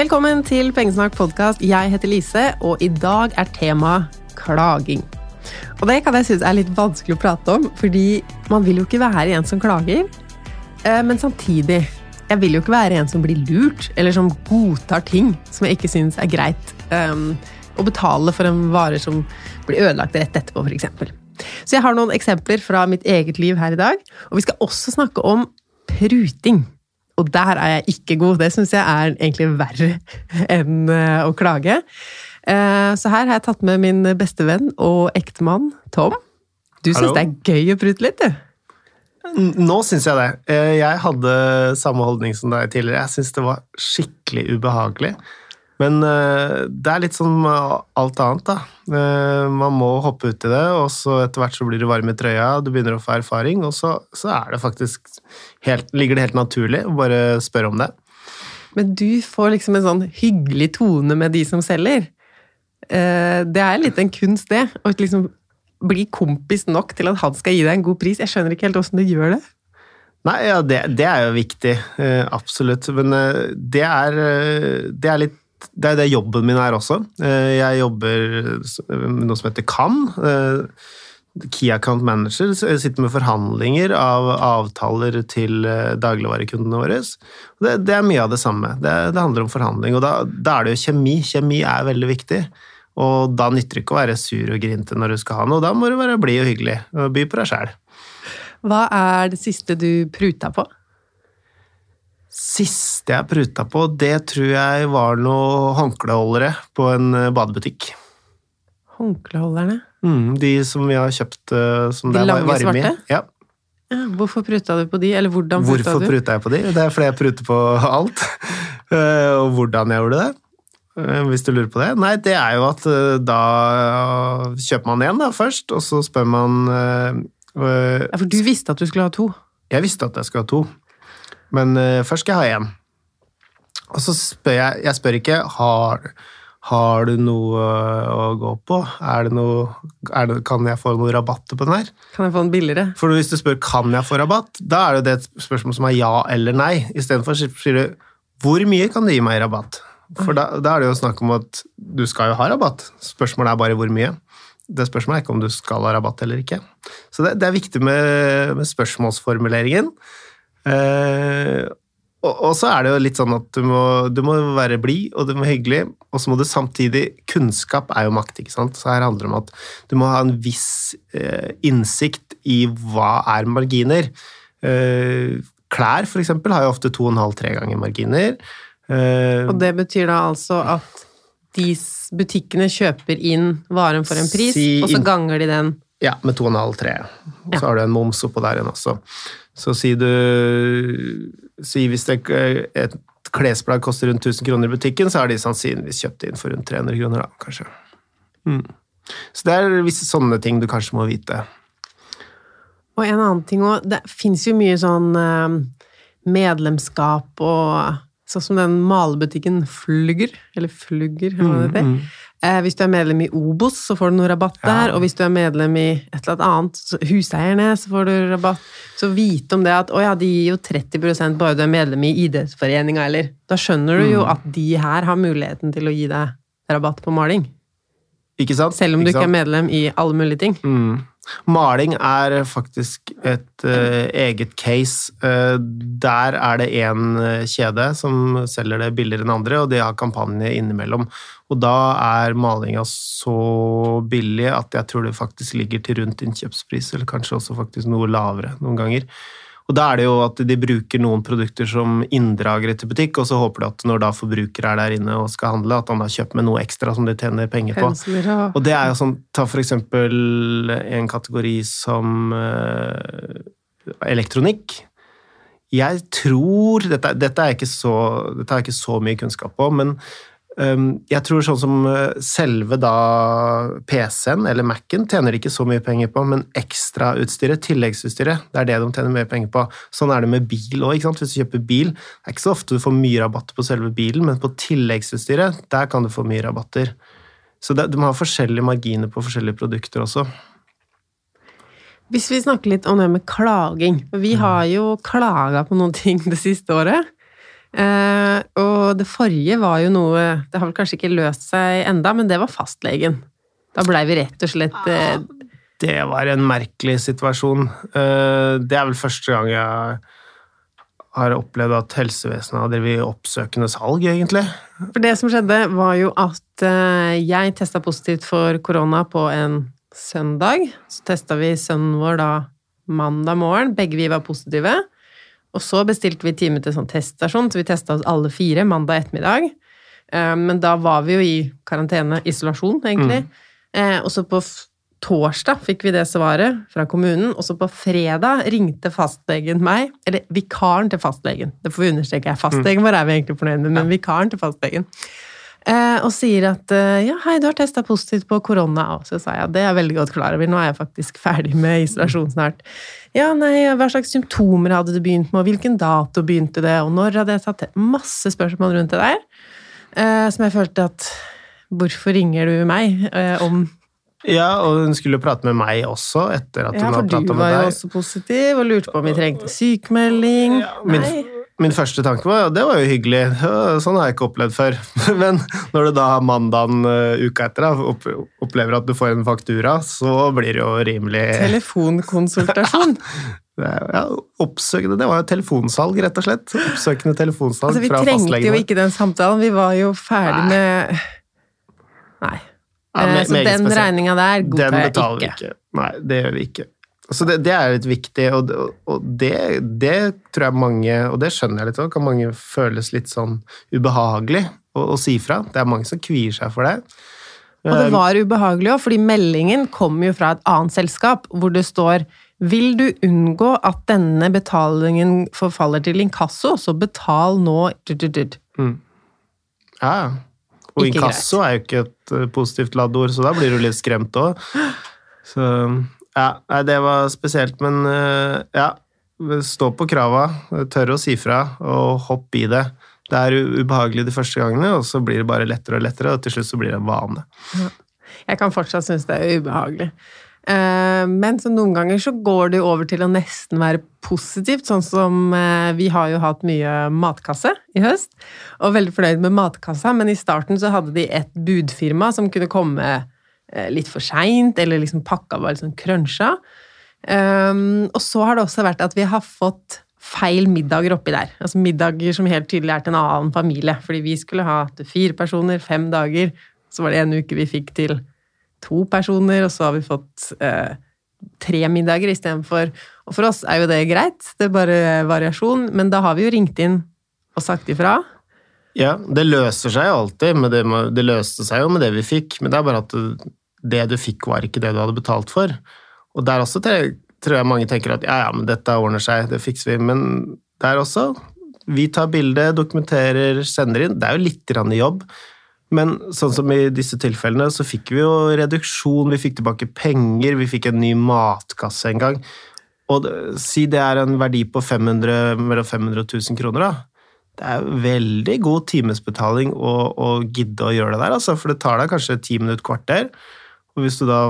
Velkommen til Pengesnakk podkast. Jeg heter Lise, og i dag er temaet klaging. Og det kan jeg synes er litt vanskelig å prate om, fordi man vil jo ikke være en som klager. Eh, men samtidig, jeg vil jo ikke være en som blir lurt, eller som godtar ting som jeg ikke syns er greit. Um, å betale for en vare som blir ødelagt rett etterpå, f.eks. Så jeg har noen eksempler fra mitt eget liv her i dag. Og vi skal også snakke om pruting. Og der er jeg ikke god. Det syns jeg er egentlig verre enn eh, å klage. Eh, så her har jeg tatt med min beste venn og ektemann Tom. Du syns det er gøy å prute litt, du? Nå syns jeg det. Eh, jeg hadde samme holdning som deg tidligere. Jeg syns det var skikkelig ubehagelig. Men uh, det er litt som alt annet, da. Uh, man må hoppe ut i det, og så etter hvert så blir du varm i trøya, du begynner å få erfaring, og så, så er det faktisk helt, ligger det helt naturlig å bare spørre om det. Men du får liksom en sånn hyggelig tone med de som selger. Det er litt en kunst, det. Å liksom bli kompis nok til at han skal gi deg en god pris. Jeg skjønner ikke helt åssen du gjør det. Nei, ja, det, det, er jo viktig. absolutt. Men det er, det er litt det er det jobben min er også. Eh, jeg jobber med noe som heter KAM. Eh, Key Account Manager sitter med forhandlinger av avtaler til eh, dagligvarekundene våre. Det, det, er mye av det samme. Det, det handler om forhandling. Og da, da, er det jo kjemi. Kjemi er veldig viktig. Og da nytter det ikke å være sur og grinte når du skal ha noe. Da må du være blid og hyggelig og by på deg sjæl. Hva er det siste du pruta på? Siste jeg pruta på, det tror jeg var noe håndkleholdere på en eh, badebutikk. Håndkleholderne? Mm, de som vi har kjøpt eh, som de det er varme i. Ja. ja. Hvorfor pruta du på de, eller hvordan pruta Hvorfor du? Hvorfor pruta jeg på de? Det er fordi jeg pruter på alt. Eh, og hvordan jeg gjorde det. Hvis du lurer på det? Nei, det er jo at da kjøper man én først, og så spør man Ja, For du visste at du skulle ha to? Jeg visste at jeg skulle ha to. Men uh, først skal jeg ha én. Og så spør jeg Jeg spør ikke har, har du noe eh, å gå på? Er det noe, er det, kan jeg få noe rabatter på den her? Kan jeg få den billigere? For hvis du spør kan jeg få rabatt, da er det et spørsmål som er ja eller nei. Istedenfor sier du hvor mye kan du gi meg i rabatt? For da, da, er det jo snakk om at du skal jo ha rabatt. Spørsmålet er bare hvor mye. Det spørsmålet er ikke om du skal ha rabatt eller ikke. Så det, det er viktig med, med spørsmålsformuleringen. Eh, og, og, så er det jo litt sånn at du må, du må være blid, og du må være hyggelig, og så må du samtidig Kunnskap er jo makt, ikke sant. Så her handler det om at du må ha en viss eh, innsikt i hva er marginer. Eh, klær, for eksempel, har jo ofte to og en halv, tre ganger marginer. Eh, og det betyr da altså at de butikkene kjøper inn varen for en pris, si og så ganger de den Ja, med to og en halv, tre. Og så ja. har du en moms oppå der igjen også. Så si du Si hvis det, et klesplagg koster rundt 1000 kroner i butikken, så har de sannsynligvis kjøpt inn for rundt 300 kroner, da, kanskje. Mm. Så det er visse sånne ting du kanskje må vite. Og en annen ting òg, det fins jo mye sånn eh, medlemskap og Sånn som den malebutikken Flugger, eller Flugger, hva det heter. Mm, mm. Eh, hvis du er medlem i Obos, så får du noe rabatt der. Ja. Og hvis du er medlem i et eller annet, Huseierne, så får du rabatt. Så vite om det at å ja, de gir jo 30 bare du er medlem i idrettsforeninga, eller Da skjønner du jo mm. at de her har muligheten til å gi deg rabatt på maling. Ikke sant? Selv om du ikke, ikke er medlem i alle mulige ting. Mm. Maling er faktisk et uh, eget case. Uh, der er det én eh, kjede som selger det billigere enn andre, og de har kampanje innimellom. Og da er malinga så billig at jeg tror det faktisk ligger til rundt innkjøpspris, eller kanskje også faktisk noe lavere noen ganger. Og da er det jo at de bruker noen produkter som inndragere til butikk, og så håper de at når da forbruker er der inne og skal handle, at han har kjøpt med noe ekstra som de tjener penger på. Og det er jo sånn, Ta for eksempel en kategori som uh, elektronikk. Jeg tror Dette, dette, er så, dette, har jeg ikke så mye kunnskap på, men jeg tror sånn som eh, selve da PC-en eller Mac-en tjener ikke så mye penger på, men ekstrautstyret, tilleggsutstyret, det er det de tjener mer penger på. Sånn er det med bil òg. Hvis du kjøper bil, det er ikke så ofte du får mye rabatt på selve bilen, men på tilleggsutstyret, der kan du få mye rabatter. Så det, du må ha forskjellige marginer på forskjellige produkter også. Hvis vi snakker litt om det med klaging Vi har jo klaga på noen ting det siste året. Eh, og det forrige var jo noe Det har vel kanskje ikke løst seg enda, men det var fastlegen. Da blei vi rett og slett eh, Det var en merkelig situasjon. Eh, det er vel første gang jeg har opplevd at helsevesenet har drevet oppsøkende salg, egentlig. For det som skjedde, var jo at jeg testa positivt for korona på en søndag. Så testa vi sønnen vår da mandag morgen. Begge vi var positive. Og så bestilte vi time til sånn teststasjon, så vi testa oss alle fire mandag ettermiddag. Eh, men da var vi jo i karantene, isolasjon, egentlig. Mm. Og så på torsdag fikk vi det svaret fra kommunen, og så på fredag ringte fastlegen meg, eller vikaren til fastlegen, det får vi understreke, fastlegen vår er vi egentlig fornøyd med, men vikaren til fastlegen, eh, og sier at eh, ja, hei, du har testa positivt på korona, og så sa jeg det er jeg veldig godt klar over, nå er jeg faktisk ferdig med isolasjon snart. Ja, nei, hva slags symptomer hadde du begynt med, og hvilken dato begynte det, og når hadde jeg tatt det? Masse spørsmål rundt det der, eh, som jeg følte at Hvorfor ringer du meg om ja, og hun skulle prate med meg også etter at hun hadde prata med deg. Ja, for du var jo også positiv og lurte på om vi trengte sykemelding. Ja, min, min, første tanke var ja, det var jo hyggelig, sånn har jeg ikke opplevd før. Men når du da mandagen uh, uka etter da, opplever at du får en faktura, så blir det jo rimelig Telefonkonsultasjon. ja, oppsøkende, Det var jo telefonsalg, rett og slett. Oppsøkende telefonsalg altså, fra fastlegen. Vi trengte jo ikke den samtalen, vi var jo ferdig Nei. med Nei. Ja, med, eh, så den regninga der godtar jeg ikke. Vi ikke. Nei, det gjør vi ikke. Så det, det er litt viktig, og, og det, det, tror jeg mange Og det skjønner jeg litt òg, kan mange føles litt sånn ubehagelig å, å, si fra. Det er mange som kvier seg for det. Og det var ubehagelig òg, fordi meldingen kom jo fra et annet selskap, hvor det står vil du unngå at denne betalingen forfaller til inkasso, så betal nå mm. Ja, og Og inkasso er jo ikke et eh, positivt ladd ord, så da blir du litt skremt òg. Så ja, nei, det var spesielt, men eh, ja. Stå på krava, tørre å si fra, og hopp i det. Det er ubehagelig de første gangene, og så blir det bare lettere og lettere, og til slutt så blir det en vane. Jeg kan fortsatt synes det er ubehagelig. Eh, men noen ganger så går det jo over til å nesten være positivt, sånn som eh, vi har jo hatt mye matkasse i høst, og veldig fornøyd med matkassa, men i starten så hadde de et budfirma som kunne komme litt for seint, eller liksom pakka var litt sånn Um, Og så har det også vært at vi har fått feil middager oppi der. Altså middager som helt tydelig er til en annen familie. Fordi vi skulle ha til fire personer, fem dager. Så var det en uke vi fikk til to personer, og så har vi fått eh, tre middager istedenfor Og for oss er jo det greit, det er bare variasjon, men da har vi jo ringt inn og sagt ifra. Ja, det løser seg jo alltid. Med det, det løste seg jo med det vi fikk, men det er bare at det du fikk, var ikke det du hadde betalt for. Og der også tror jeg mange tenker at ja, ja, men dette ordner seg, det fikser vi. Men der også Vi tar bilde, dokumenterer, sender inn. Det er jo litt jobb. Men sånn som i disse tilfellene, så fikk vi jo reduksjon, vi fikk tilbake penger, vi fikk en ny matkasse en gang. Og si det er en verdi på 500, mellom 500 og 1000 kroner, da. Det er veldig god timesbetaling å, å gidde å gjøre det der, altså, for det tar deg kanskje ti minutter, kvarter. Og hvis, da,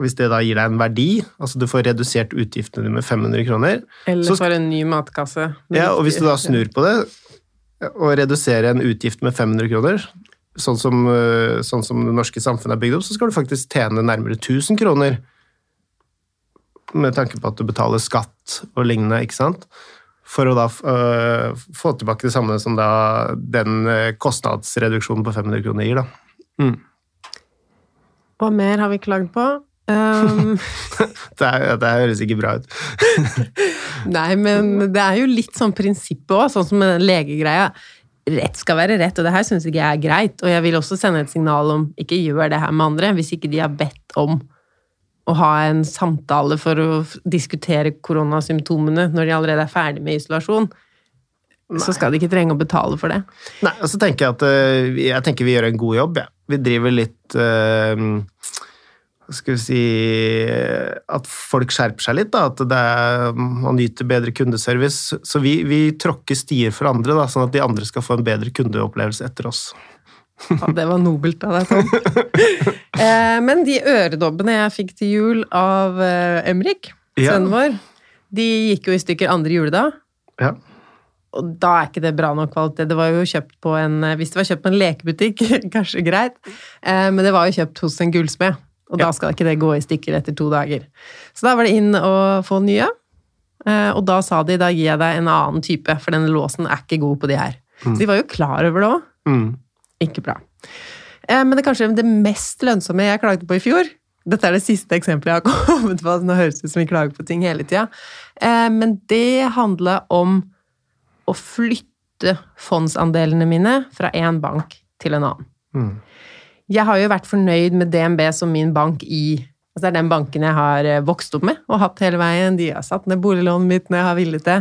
hvis, det da gir deg en verdi, altså du får redusert utgiftene dine med 500 kroner Eller så, for en ny matkasse. Ja, og hvis du da snur på det, og reduserer en utgift med 500 kroner, sånn som, eh, sånn som, det norske samfunnet er bygd opp, så skal du faktisk tjene nærmere 1000 kroner. Med tanke på at du betaler skatt og lignende, ikke sant? For å da uh, få tilbake det samme som da den uh, kostnadsreduksjonen på 500 kroner gir, da. Mm. Hva mer har vi klagd på? Um... det, er, det, høres ikke bra ut. Nei, men det er jo litt sånn prinsippet òg, sånn som med den legegreia rett skal være rett, og det her syns ikke jeg er greit. Og jeg vil også sende et signal om ikke gjør det her med andre, hvis ikke de har bedt om å ha en samtale for å diskutere koronasymptomene når de allerede er ferdig med isolasjon. Nei. Så skal de ikke trenge å betale for det. Nei, og så tenker jeg at eh, jeg tenker vi gjør en god jobb, Ja. Vi driver litt uh, skal vi si At folk skjerper seg litt. da, At er, man yter bedre kundeservice. Så vi, vi tråkker stier for andre, da, sånn at de andre skal få en bedre kundeopplevelse etter oss. Ja, det var nobelt av deg, Tom. Eh, men de øredobbene jeg fikk til jul av eh, Emrik, sønnen vår, de gikk jo i stykker andre juledag. Ja. Og da er ikke det bra nok kvalitet. Det var jo kjøpt på en Hvis det var kjøpt på en lekebutikk, kanskje greit, eh, men det var jo kjøpt hos en gullsmed. Og da skal ikke det gå i stykker etter to dager. Så da var det inn og få nye. Eh, og da sa de da gir jeg deg en annen type, for denne låsen er ikke god på de her. Så de var jo klar over det òg. Mm. Ikke bra. Eh, Men det er kanskje det mest lønnsomme jeg klagde på i fjor. Dette er det siste eksempelet jeg har kommet på. Nå høres det ut som vi klager på ting hele tida. Men det handla om å flytte fondsandelene mine fra én bank til en annen. Mm. Jeg har jo vært fornøyd med DNB som min bank i altså Det er den banken jeg har eh, vokst opp med og hatt hele veien. De har satt ned boliglånet mitt når jeg har villet det.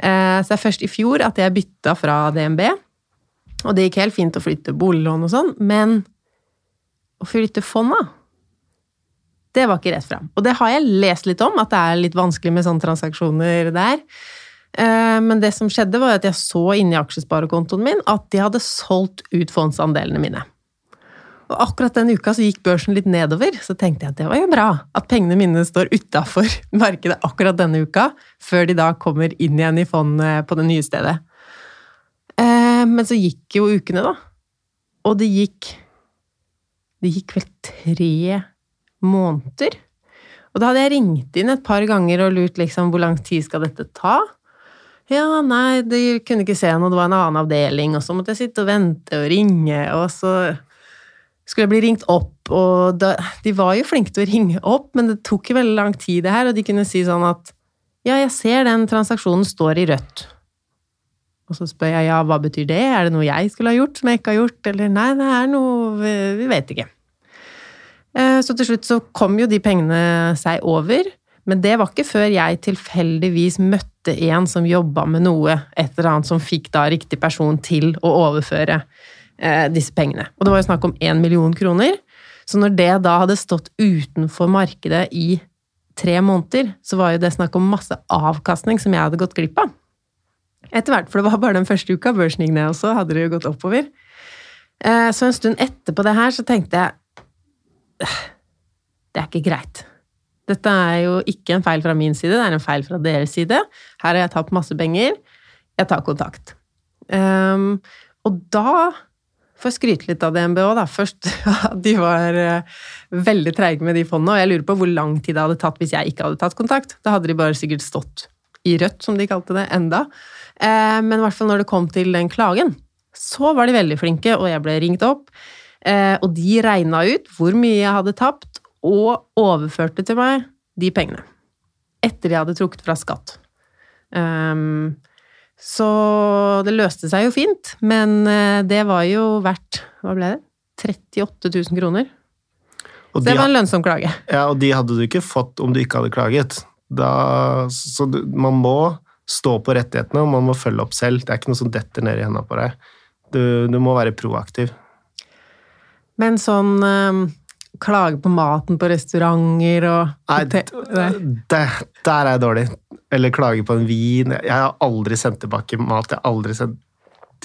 Eh, Så det er først i fjor at jeg bytta fra DNB. Og det gikk helt fint å flytte boliglån og sånn, men å flytte fonda det var ikke rett fram. Og det har jeg lest litt om, at det er litt vanskelig med sånne transaksjoner der. Eh, Men det som skjedde, var at jeg så inni aksjesparekontoen min at de hadde solgt ut fondsandelene mine. Og akkurat den uka så gikk børsen litt nedover, så tenkte jeg at det var jo bra at pengene mine står utafor markedet akkurat denne uka, før de da kommer inn igjen i fondet på det nye stedet. Eh, Men så gikk jo ukene, da. Og det gikk Det gikk vel tre måneder. Og da hadde jeg ringt inn et par ganger og lurt liksom hvor lang tid skal dette ta. Ja, nei, de kunne ikke se noe, det var en annen avdeling, og så måtte jeg sitte og vente og ringe, og så skulle jeg bli ringt opp, og da, de var jo flinke til å ringe opp, men det tok jo veldig lang tid det her, og de kunne si sånn at ja, jeg ser den transaksjonen står i rødt. Og så spør jeg ja, hva betyr det, er det noe jeg skulle ha gjort som jeg ikke har gjort, eller nei, det er noe, vi, vi vet ikke. Eh, Så til slutt så kom jo de pengene seg over, men det var ikke før jeg tilfeldigvis møtte en som jobba med noe, et eller annet som fikk da riktig person til å overføre eh, disse pengene. Og det var jo snakk om én million kroner. Så når det da hadde stått utenfor markedet i tre måneder, så var jo det snakk om masse avkastning som jeg hadde gått glipp av. Etter hvert, for det var bare den første uka børsen gikk ned, og så hadde det jo gått oppover. Eh, Så en stund etterpå det her, så tenkte jeg det er ikke greit. Dette er jo ikke en feil fra min side, det er en feil fra deres side. Her har jeg tapt masse penger. Jeg tar kontakt. Um, og da får jeg skryte litt av DNB òg, da. Først at de var eh, veldig treige med de fondene, og jeg lurer på hvor lang tid det hadde tatt hvis jeg ikke hadde tatt kontakt. Da hadde de bare sikkert stått i rødt, som de kalte det, enda. Eh, men i hvert fall når det kom til den klagen, så var de veldig flinke, og jeg ble ringt opp. Eh, og de regna ut hvor mye jeg hadde tapt, og overførte til meg de pengene. Etter de hadde trukket fra skatt. Um, så det løste seg jo fint, men eh, det var jo verdt Hva ble det? 38 000 kroner. Og, Så det de, var en lønnsom klage. ja, og de hadde du ikke fått om du ikke hadde klaget. Da, så du, man må stå på rettighetene, og man må følge opp selv. Det er ikke noe som detter ned i hendene på deg. Du, du må være proaktiv. Men sånn ehm, klage på maten på restauranter og Nei, det, der er jeg dårlig. Eller klage på en vin. Jeg har aldri sendt tilbake mat. Jeg har aldri sendt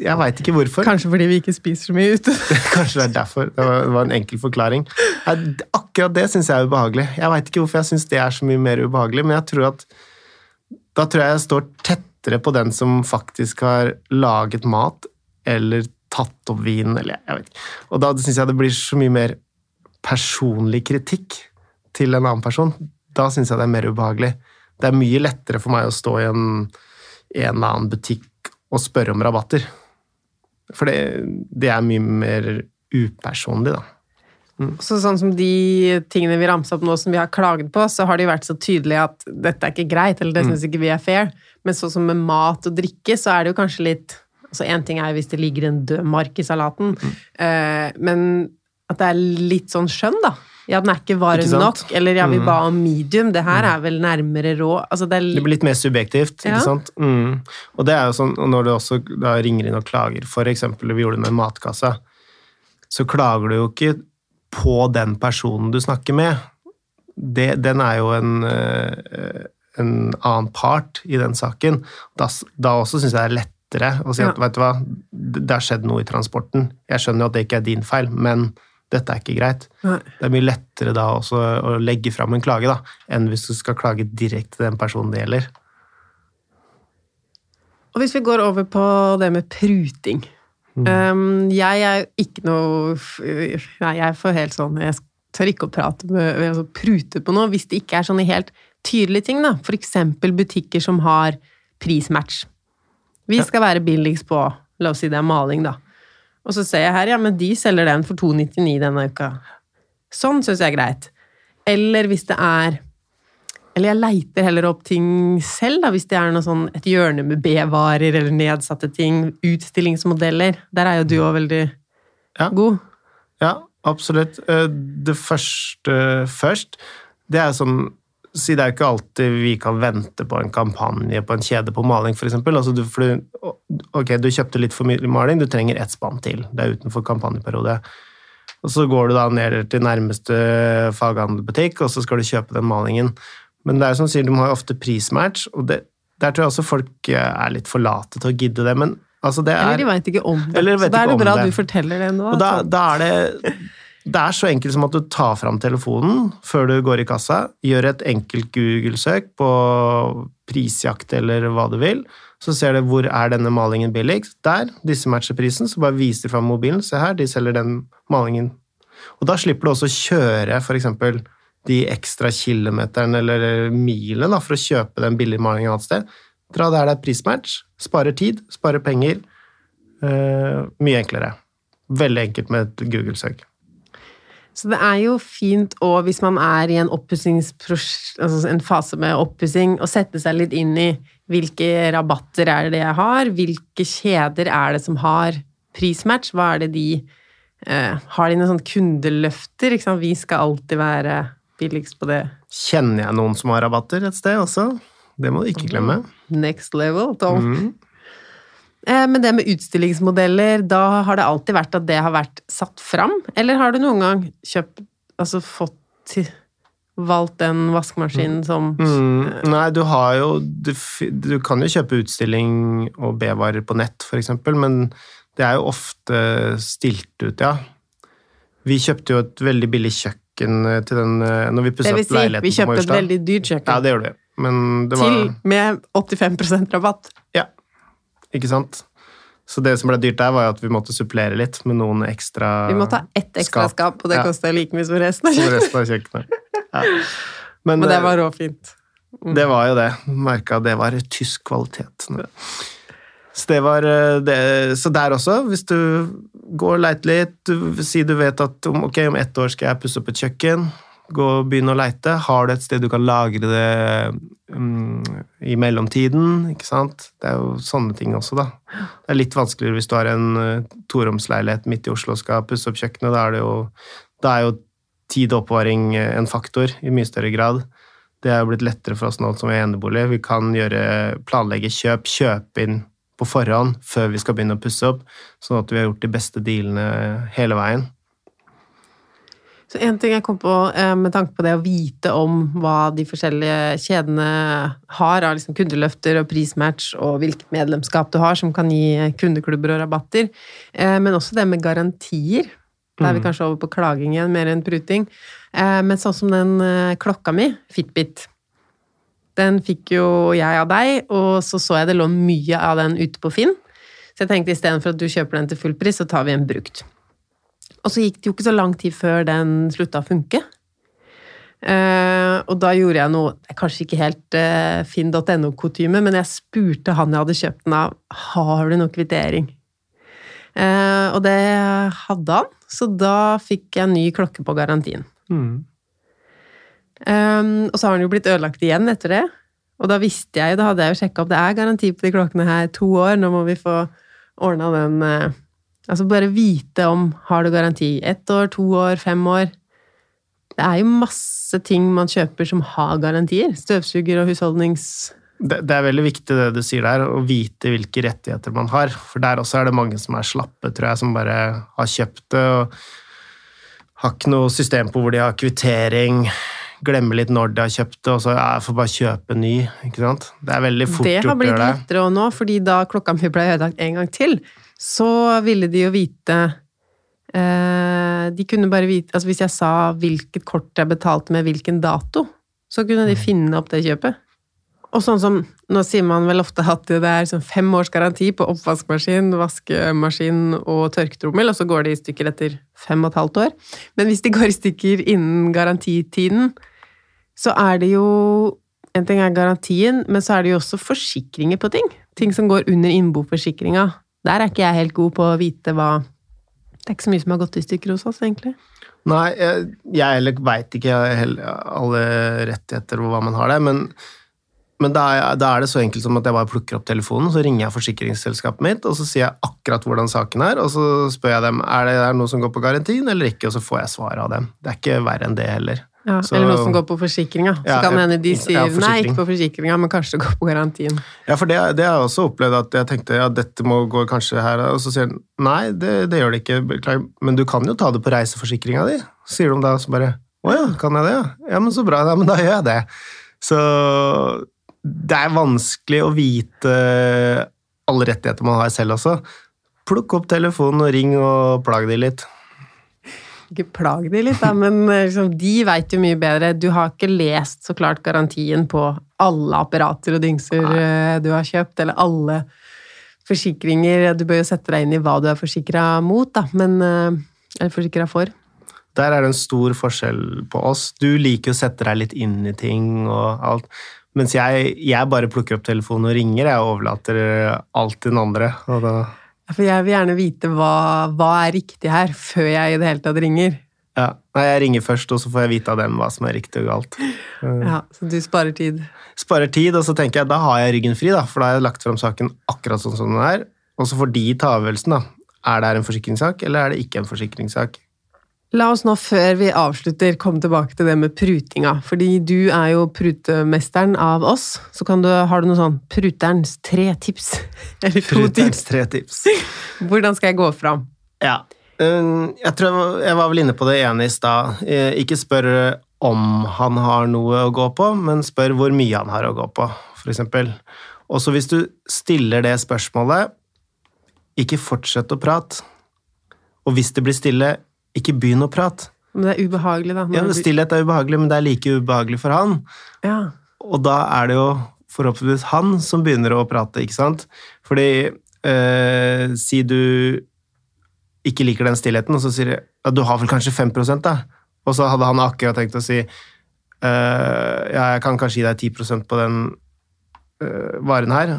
Jeg veit ikke hvorfor. Kanskje fordi vi ikke spiser så mye ute. Kanskje det er derfor. Det var, det var en enkel forklaring. Nei, Akkurat det syns jeg er ubehagelig. Jeg veit ikke hvorfor jeg syns det er så mye mer ubehagelig, men jeg tror at da tror jeg jeg står tettere på den som faktisk har laget mat, eller tatt opp vinen, eller jeg vet ikke. Og da syns jeg det blir så mye mer personlig kritikk til en annen person. Da syns jeg det er mer ubehagelig. Det er mye lettere for meg å stå i en, en eller annen butikk og spørre om rabatter. For det, det er mye mer upersonlig, da. Så sånn som de tingene vi ramsa opp nå som vi har klaget på, så har de vært så tydelige at dette er ikke greit, eller det syns ikke vi er fair. Men sånn som med mat og drikke, så er det jo kanskje litt Altså én ting er hvis det ligger en død mark i salaten, eh, men at det er litt sånn skjønn, da. Ja, den er ikke varm Ikke nok, eller ja, vi ba om medium. Det her er vel nærmere rå. Altså det Det blir litt mer subjektivt, Ja. ikke sant? Mm. Og det er jo sånn, når du også da ringer inn og klager, for eksempel vi gjorde det med matkassa, så klager du jo ikke på den personen du snakker med. Det, den er jo en, eh, en annen part i den saken. Da, da også syns jeg det er lettere å si at Ja. vet du hva, det har skjedd noe i transporten. Jeg skjønner jo at det ikke er din feil, men dette er ikke greit. Nei. Det er mye lettere da også å legge fram en klage, da, enn hvis du skal klage direkte til den personen det gjelder. Og hvis vi går over på det med pruting um, Jeg er ikke noe Nei, jeg får helt sånn Jeg tør ikke å prate med altså, prute på noe hvis det ikke er sånne helt tydelige ting, da. Eksempel butikker som har prismatch. Vi skal være billigst på La oss si det er maling, da. Og så ser jeg her, ja, men de selger den for 299 denne uka. Sånn syns jeg er greit. Eller hvis det er Eller jeg leiter heller opp ting selv, da, hvis det er noe sånn et hjørne med B-varer eller nedsatte ting. Utstillingsmodeller. Der er jo du òg veldig Ja. god. Ja, absolutt. Eh, Det første først, det er som Si det er jo ikke alltid vi kan vente på en kampanje på en kjede på maling, f.eks. Altså du, du, ok, du kjøpte litt for mye maling, du trenger ett spann til. Det er utenfor kampanjeperiode. Og så går du da ned til nærmeste faghandelbutikk, og så skal du kjøpe den malingen. Men det er som sier, du må ha ofte prismatch, og det, der tror jeg også folk er litt for late til å gidde det. Men altså det er Eller de veit ikke om det. Eller Så da er det bra det. du forteller det nå. Da, da er det Det er så enkelt som at du tar fram telefonen før du går i kassa, gjør et enkelt Google-søk på prisjakt eller hva du vil, så ser du hvor er denne malingen billigst. Der, disse matcher prisen, så bare viser du fram mobilen. Se her, de selger den malingen. Og da slipper du også å kjøre f.eks. de ekstra kilometerne eller milene da, for å kjøpe den billige malingen et annet sted. Dra der det er prismatch, sparer tid, sparer penger. Eh, mye enklere. Veldig enkelt med et Google-søk. Så det er jo fint òg, hvis man er i en altså en fase med oppussing, å sette seg litt inn i hvilke rabatter er det jeg har, hvilke kjeder er det som har prismatch, hva er det de eh, Har de noen sånne kundeløfter? Vi skal alltid være billigst på det. Kjenner jeg noen som har rabatter et sted også? Det må du ikke glemme. Next level, Tom. Mm. Eh, Men det med utstillingsmodeller, da har det alltid vært at det har vært satt fram? Eller har du noen gang kjøpt Altså fått valgt den vaskemaskinen som Mm. Nei, du har jo du, du kan jo kjøpe utstilling og B-varer på nett, eksempel, men det er jo ofte stilt ut, ja. Vi kjøpte jo et veldig billig kjøkken eh, til den eh, når vi Det vil opp si, leiligheten vi på kjøpte et veldig dyrt kjøkken. Ja, det gjorde vi. Men det var Til med 85% rabatt. Ja, ikke sant? Så det som ble dyrt der, var jo at vi måtte supplere litt med noen ekstra skap. Vi måtte ha ett ekstra skap. og det Ja. koster like mye som resten. som resten av kjøkkenet. Ja. Men, Men det eh, var råfint. Det var jo det. Merka det var tysk kvalitet. Så det var eh, det. Så der også, hvis du går og leiter litt, du, si du vet at om, okay, om ett år skal jeg pusse opp et kjøkken, gå og begynne å leite. Har du et sted du kan lagre det um, i mellomtiden? Ikke sant? Det er jo sånne ting også, da. Det er litt vanskeligere hvis du har en uh, toromsleilighet midt i Oslo og skal pusse opp kjøkkenet. Da er jo, da er jo tid og oppvaring eh, en faktor i mye større grad. Det er jo blitt lettere for oss nå som er enebolig. Vi kan gjøre, planlegge kjøp, kjøpe inn på forhånd før vi skal begynne å pusse opp, sånn at vi har gjort de beste dealene hele veien. Så en ting jeg kom på eh, med tanke på det å vite om hva de forskjellige kjedene har av liksom kundeløfter og prismatch, og hvilket medlemskap du har som kan gi kundeklubber og rabatter, eh, men også det med garantier. Da er vi Mm. kanskje over på klaging igjen, mer enn pruting. Eh, Men sånn som den klokka mi, Fitbit, den fikk jo jeg av deg, og så så jeg det lå mye av den ute på Finn. Så jeg tenkte istedenfor at du kjøper den til full pris, så tar vi en brukt. Og så gikk det jo ikke så lang tid før den slutta å funke. Uh, og da gjorde jeg noe det er Kanskje ikke helt uh, finn.no-kutyme, men jeg spurte han jeg hadde kjøpt den av, har du noe kvittering. Uh, og det hadde han, så da fikk jeg ny klokke på garantien. Mm. Um, og så har den jo blitt ødelagt igjen etter det. Og da visste jeg, da hadde jeg jo sjekka opp, det er garanti på de klokkene her to år, nå må vi få ordna den eh, Altså bare vite om har du garanti. Ett år, to år, fem år. Det er jo masse ting man kjøper som har garantier. Støvsuger og husholdnings... Det, det er veldig viktig det du sier der, å vite hvilke rettigheter man har. For der også er det mange som er slappe, tror jeg, som bare har kjøpt det og har ikke noe system på hvor de har kvittering. Glemmer litt når de har kjøpt det, og så ja, jeg får bare kjøpe ny. ikke sant? Det er veldig fort Det har blitt lettere òg nå, fordi da klokka mi ble ødelagt en gang til, så ville de jo vite eh, De kunne bare vite Altså hvis jeg sa hvilket kort jeg betalte med hvilken dato, så kunne de finne opp det kjøpet. Og sånn som nå sier man vel ofte at det er sånn fem års garanti på oppvaskmaskin, vaskemaskin og tørketrommel, og så går de i stykker etter fem og et halvt år. Men hvis de går i stykker innen garantitiden, så er det jo En ting er garantien, men så er det jo også forsikringer på ting. Ting som går under innboforsikringa. Der er ikke jeg helt god på å vite hva Det er ikke så mye som har gått i stykker hos oss, egentlig. Nei, jeg, heller veit ikke alle rettigheter og hva man har der, men men da er, da er, det så enkelt som at jeg bare plukker opp telefonen, så ringer jeg forsikringsselskapet mitt, og så sier jeg akkurat hvordan saken er, og så spør jeg dem er det noe som går på garantien eller ikke, og så får jeg svar av dem. Det er ikke verre enn det heller. Ja, så, eller noe som går på forsikringa. Så ja, kan hende de sier ja, nei, ikke på forsikringa, men kanskje det går på garantien. Ja, for det, det har jeg også opplevd, at jeg tenkte ja, dette må gå kanskje her, og så sier de nei, det, det, gjør det ikke, men du kan jo ta det på reiseforsikringa di, sier de da, så bare å ja, kan jeg det, ja? Ja, men så bra, ja, men da gjør jeg det. Så det er vanskelig å vite alle rettigheter man har selv også. Plukk opp telefonen og ring og plag de litt. Ikke plag de litt, da, men eh, liksom, de veit jo mye bedre. Du har ikke lest så klart garantien på alle apparater og dingser Nei. Eh, du har kjøpt, eller alle forsikringer. Du bør jo sette deg inn i hva du er forsikra mot, da, men eh, Eller forsikra for. Der er det en stor forskjell på oss. Du liker å sette deg litt inn i ting og alt. Mens jeg, jeg, bare plukker opp telefonen og ringer. Jeg overlater alt til den andre. Da... For jeg vil gjerne vite hva, hva, er riktig her, før jeg i det hele tatt ringer. Ja, Nei, Jeg ringer først, og så får jeg vite av dem hva som er riktig og galt. Ja, Så du sparer tid? Sparer tid, og så tenker jeg da har jeg ryggen fri, da, for da har jeg lagt fram saken akkurat sånn som den er. Og så får de ta avgjørelsen, da. Er det her en forsikringssak, eller er det ikke en forsikringssak? La oss nå, før vi avslutter, komme tilbake til det med prutinga. Fordi du er jo prutemesteren av oss. Så du, har du noe sånn pruterens tre tips? Eller to tips? tre tips. Hvordan skal jeg gå fram? Ja. Um, jeg tror jeg var vel inne på det ene i stad. Eh, ikke spør om han har noe å gå på, men spør hvor mye han har å gå på, f.eks. Og så hvis du stiller det spørsmålet, ikke fortsett å prate. Og hvis det blir stille, ikke begynn å prate. Men det er ubehagelig, da. Ja, Stillhet er ubehagelig, men det er like ubehagelig for han. Ja. Og da er det jo forhåpentligvis han som begynner å prate, ikke sant? Fordi eh, Si du ikke liker den stillheten, og så sier du ja, du har vel kanskje 5% da? Og så hadde han akkurat tenkt å si eh, ja, jeg kan kanskje gi deg 10% på den eh, varen her.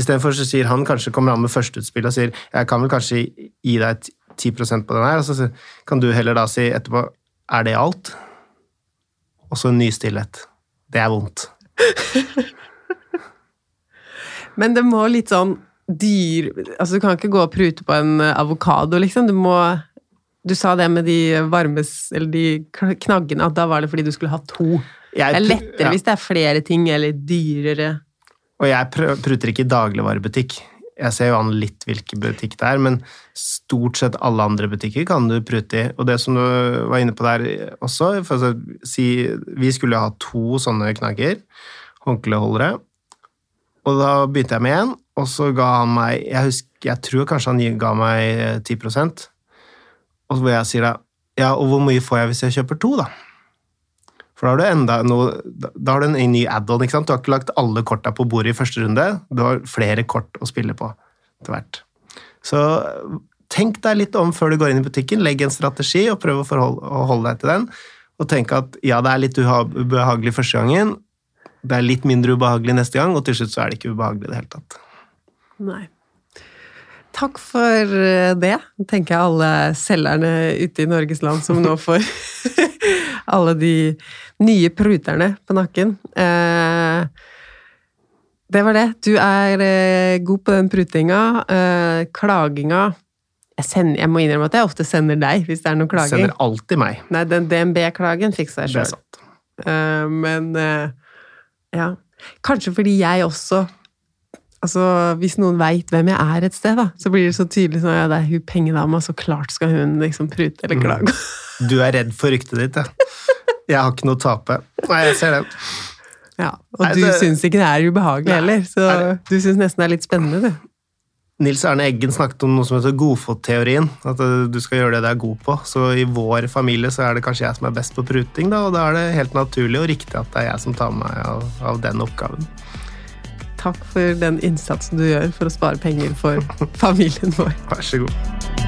Istedenfor så sier han kanskje, kommer han med førsteutspill og sier jeg kan vel kanskje gi deg 10% på den her, og så kan du heller da si etterpå Er det alt? Og så en ny stillhet. Det er vondt. Men det må litt sånn dyr Altså, du kan ikke gå og prute på en avokado, liksom. Du må Du sa det med de varmes Eller de knaggene, at da var det fordi du skulle ha to. Jeg, det er lettere ja. hvis det er flere ting, eller dyrere. Og jeg pruter ikke i dagligvarebutikk. Jeg ser jo an litt hvilken butikk det er, men stort sett alle andre butikker kan du prute i. Og det som du var inne på der også for å si, Vi skulle ha to sånne knagger, håndkleholdere. Og da begynte jeg med én, og så ga han meg Jeg, husker, jeg tror kanskje han ga meg 10% Og hvor jeg sier da Ja, og hvor mye får jeg hvis jeg kjøper to, da? For da har du enda noe, da har du en ny add-on. ikke sant? Du har ikke lagt alle korta på bordet i første runde. Du har flere kort å spille på etter hvert. Så tenk deg litt om før du går inn i butikken. Legg en strategi og prøv å, forholde, å holde deg til den. Og tenk at ja, det er litt ubehagelig første gangen. Det er litt mindre ubehagelig neste gang, og til slutt så er det ikke ubehagelig i det hele tatt. Nei. Takk for eh, det, tenker jeg alle selgerne ute i Norges land som nå får alle de nye pruterne på nakken. Eh, det var det. Du er eh, god på den prutinga. Klaginga jeg, sender, jeg, må innrømme at jeg ofte sender deg hvis det er noen klaging. Sender alltid meg. Nei, den DNB-klagen fiksa jeg sjøl. Men ja. Kanskje fordi jeg også altså, Hvis noen veit hvem jeg er et sted, da, så blir det så tydelig sånn ja, det er hun pengedama, så klart skal hun liksom prute eller klage. Mm. Du er redd for ryktet ditt, ja. Jeg har ikke noe å tape. Nei, jeg ser det. Ja, Og Nei, du det... syns ikke det er ubehagelig heller, så du syns nesten det er litt spennende, du. Nils Erne Eggen snakket om noe som heter godfotteorien. At du skal gjøre det du er god på. Så i vår familie så er det kanskje jeg som er best på pruting, da, og da er det helt naturlig og riktig at det er jeg som tar meg av, av den oppgaven. Takk for den innsatsen du gjør for å spare penger for familien vår. Vær så god.